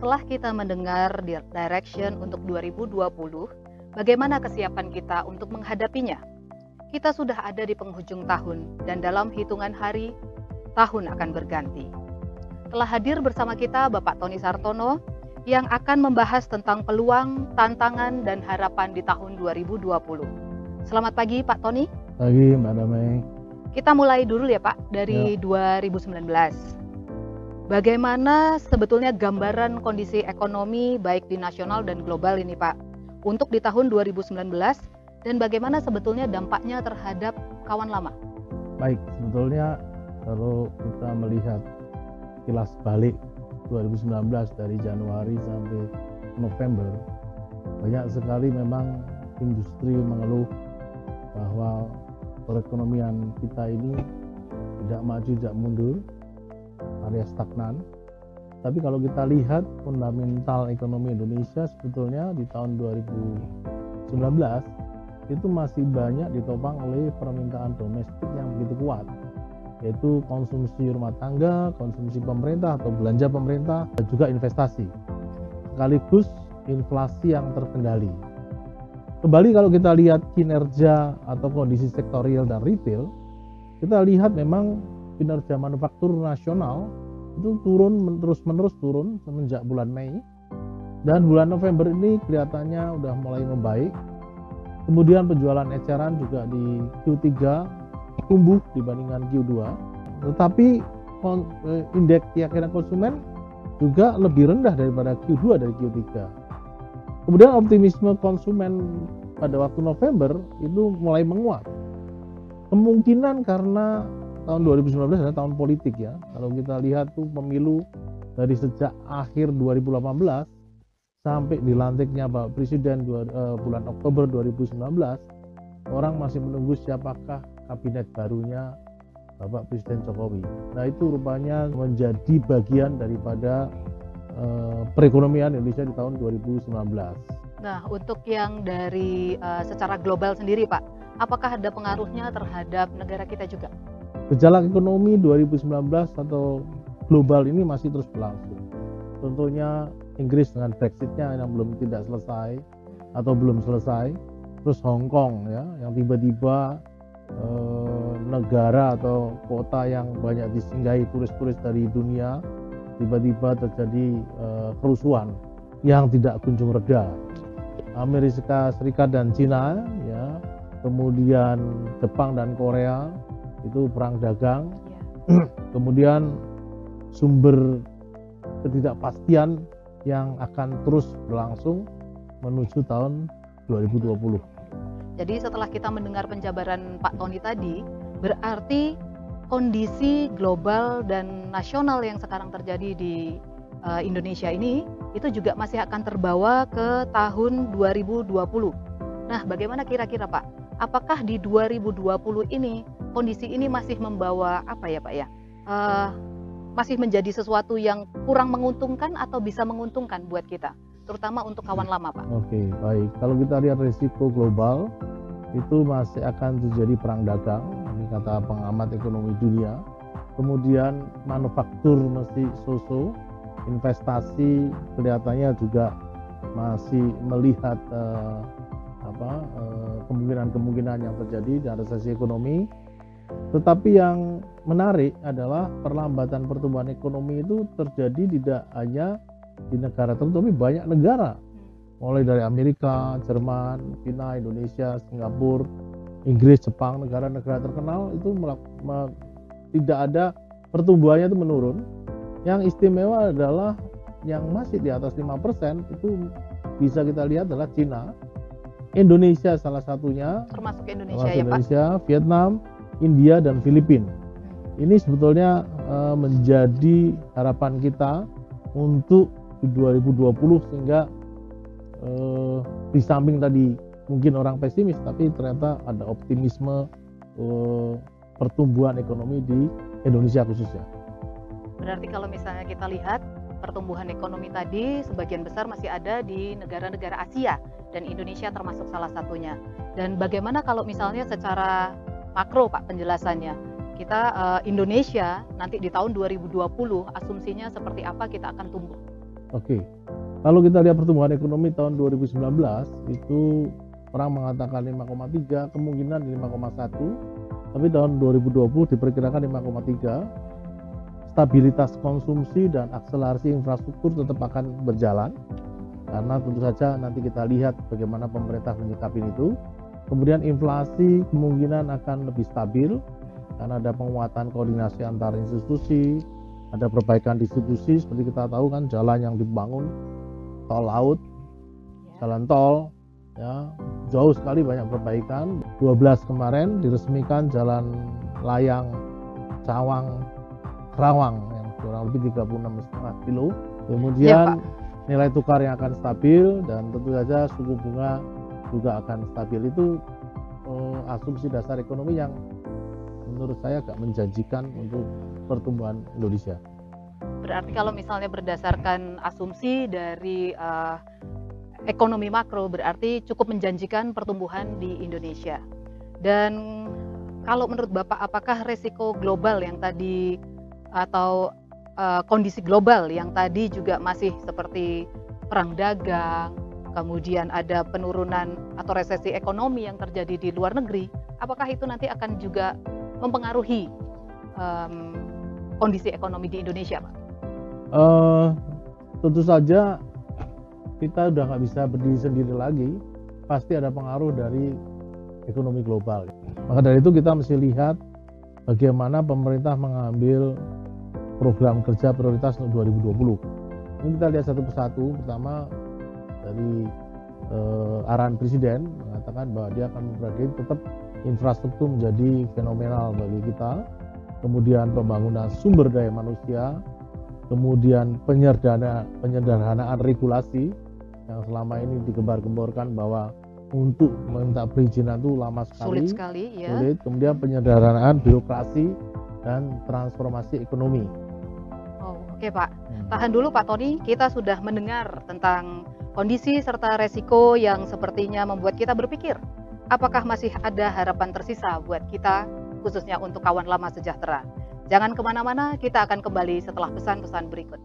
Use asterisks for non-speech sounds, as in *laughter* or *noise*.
setelah kita mendengar direction untuk 2020, bagaimana kesiapan kita untuk menghadapinya? Kita sudah ada di penghujung tahun dan dalam hitungan hari, tahun akan berganti. Telah hadir bersama kita Bapak Tony Sartono yang akan membahas tentang peluang, tantangan, dan harapan di tahun 2020. Selamat pagi Pak Tony. Pagi Mbak Damai. Kita mulai dulu ya Pak dari ya. 2019. Bagaimana sebetulnya gambaran kondisi ekonomi baik di nasional dan global ini Pak untuk di tahun 2019 dan bagaimana sebetulnya dampaknya terhadap kawan lama? Baik, sebetulnya kalau kita melihat kilas balik 2019 dari Januari sampai November banyak sekali memang industri mengeluh bahwa perekonomian kita ini tidak maju tidak mundur alias stagnan. Tapi kalau kita lihat fundamental ekonomi Indonesia sebetulnya di tahun 2019 itu masih banyak ditopang oleh permintaan domestik yang begitu kuat yaitu konsumsi rumah tangga, konsumsi pemerintah atau belanja pemerintah dan juga investasi sekaligus inflasi yang terkendali. Kembali kalau kita lihat kinerja atau kondisi sektorial dan retail, kita lihat memang kinerja manufaktur nasional itu turun terus menerus turun semenjak bulan Mei dan bulan November ini kelihatannya udah mulai membaik. Kemudian penjualan eceran juga di Q3 tumbuh dibandingkan Q2. Tetapi eh, indeks keyakinan konsumen juga lebih rendah daripada Q2 dari Q3 Kemudian optimisme konsumen pada waktu November itu mulai menguat. Kemungkinan karena tahun 2019 adalah tahun politik ya. Kalau kita lihat tuh pemilu dari sejak akhir 2018 sampai dilantiknya Pak Presiden uh, bulan Oktober 2019, orang masih menunggu siapakah kabinet barunya Bapak Presiden Jokowi. Nah itu rupanya menjadi bagian daripada Eh, perekonomian Indonesia di tahun 2019. Nah, untuk yang dari uh, secara global sendiri, Pak, apakah ada pengaruhnya terhadap negara kita juga? Gejala ekonomi 2019 atau global ini masih terus berlangsung. Tentunya Inggris dengan Brexitnya yang belum tidak selesai atau belum selesai, terus Hong Kong ya, yang tiba-tiba eh, negara atau kota yang banyak disinggahi turis-turis dari dunia tiba-tiba terjadi uh, kerusuhan yang tidak kunjung reda. Amerika Serikat dan Cina ya, kemudian Jepang dan Korea itu perang dagang. Ya. *clears throat* kemudian sumber ketidakpastian yang akan terus berlangsung menuju tahun 2020. Jadi setelah kita mendengar penjabaran Pak Tony tadi, berarti kondisi global dan nasional yang sekarang terjadi di uh, Indonesia ini itu juga masih akan terbawa ke tahun 2020. Nah, bagaimana kira-kira Pak? Apakah di 2020 ini kondisi ini masih membawa apa ya Pak ya? Uh, masih menjadi sesuatu yang kurang menguntungkan atau bisa menguntungkan buat kita, terutama untuk kawan lama Pak? Oke, baik. Kalau kita lihat risiko global itu masih akan terjadi perang dagang kata pengamat ekonomi dunia. Kemudian manufaktur masih soso, investasi kelihatannya juga masih melihat uh, apa uh, kemungkinan-kemungkinan yang terjadi dan resesi ekonomi. Tetapi yang menarik adalah perlambatan pertumbuhan ekonomi itu terjadi tidak hanya di negara tertentu, tapi banyak negara, mulai dari Amerika, Jerman, China, Indonesia, Singapura, Inggris, Jepang, negara-negara terkenal itu tidak ada pertumbuhannya itu menurun. Yang istimewa adalah yang masih di atas 5% itu bisa kita lihat adalah Cina, Indonesia salah satunya, termasuk Indonesia termasuk ya Indonesia, Pak? Vietnam, India dan Filipina. Ini sebetulnya uh, menjadi harapan kita untuk 2020 sehingga uh, di samping tadi mungkin orang pesimis tapi ternyata ada optimisme uh, pertumbuhan ekonomi di Indonesia khususnya. Berarti kalau misalnya kita lihat pertumbuhan ekonomi tadi sebagian besar masih ada di negara-negara Asia dan Indonesia termasuk salah satunya. Dan bagaimana kalau misalnya secara makro Pak penjelasannya? Kita uh, Indonesia nanti di tahun 2020 asumsinya seperti apa kita akan tumbuh? Oke, kalau kita lihat pertumbuhan ekonomi tahun 2019 itu orang mengatakan 5,3, kemungkinan 5,1, tapi tahun 2020 diperkirakan 5,3. Stabilitas konsumsi dan akselerasi infrastruktur tetap akan berjalan karena tentu saja nanti kita lihat bagaimana pemerintah menyikapi itu. Kemudian inflasi kemungkinan akan lebih stabil karena ada penguatan koordinasi antar institusi, ada perbaikan distribusi seperti kita tahu kan jalan yang dibangun tol laut ya. jalan tol ya jauh sekali banyak perbaikan 12 kemarin diresmikan jalan layang Cawang Kerawang yang kurang lebih 36,5 kilo kemudian ya, nilai tukar yang akan stabil dan tentu saja suku bunga juga akan stabil itu uh, asumsi dasar ekonomi yang menurut saya agak menjanjikan untuk pertumbuhan Indonesia. Berarti kalau misalnya berdasarkan asumsi dari uh, ekonomi makro berarti cukup menjanjikan pertumbuhan di Indonesia. Dan kalau menurut Bapak apakah resiko global yang tadi atau uh, kondisi global yang tadi juga masih seperti perang dagang, kemudian ada penurunan atau resesi ekonomi yang terjadi di luar negeri, apakah itu nanti akan juga mempengaruhi um, kondisi ekonomi di Indonesia, Pak? Uh, tentu saja kita udah nggak bisa berdiri sendiri lagi, pasti ada pengaruh dari ekonomi global. Maka dari itu kita mesti lihat bagaimana pemerintah mengambil program kerja prioritas untuk 2020. Ini kita lihat satu persatu. Pertama dari uh, arahan presiden mengatakan bahwa dia akan memperhatikan tetap infrastruktur menjadi fenomenal bagi kita, kemudian pembangunan sumber daya manusia, kemudian penyederhana, penyederhanaan regulasi yang selama ini digembar-gemborkan bahwa untuk meminta perizinan itu lama sekali, sulit sekali, ya. Sulit. Kemudian penyederhanaan birokrasi dan transformasi ekonomi. Oke Pak. Hmm. Tahan dulu Pak Tony, kita sudah mendengar tentang kondisi serta resiko yang sepertinya membuat kita berpikir apakah masih ada harapan tersisa buat kita, khususnya untuk kawan lama sejahtera. Jangan ke mana-mana, kita akan kembali setelah pesan-pesan berikut.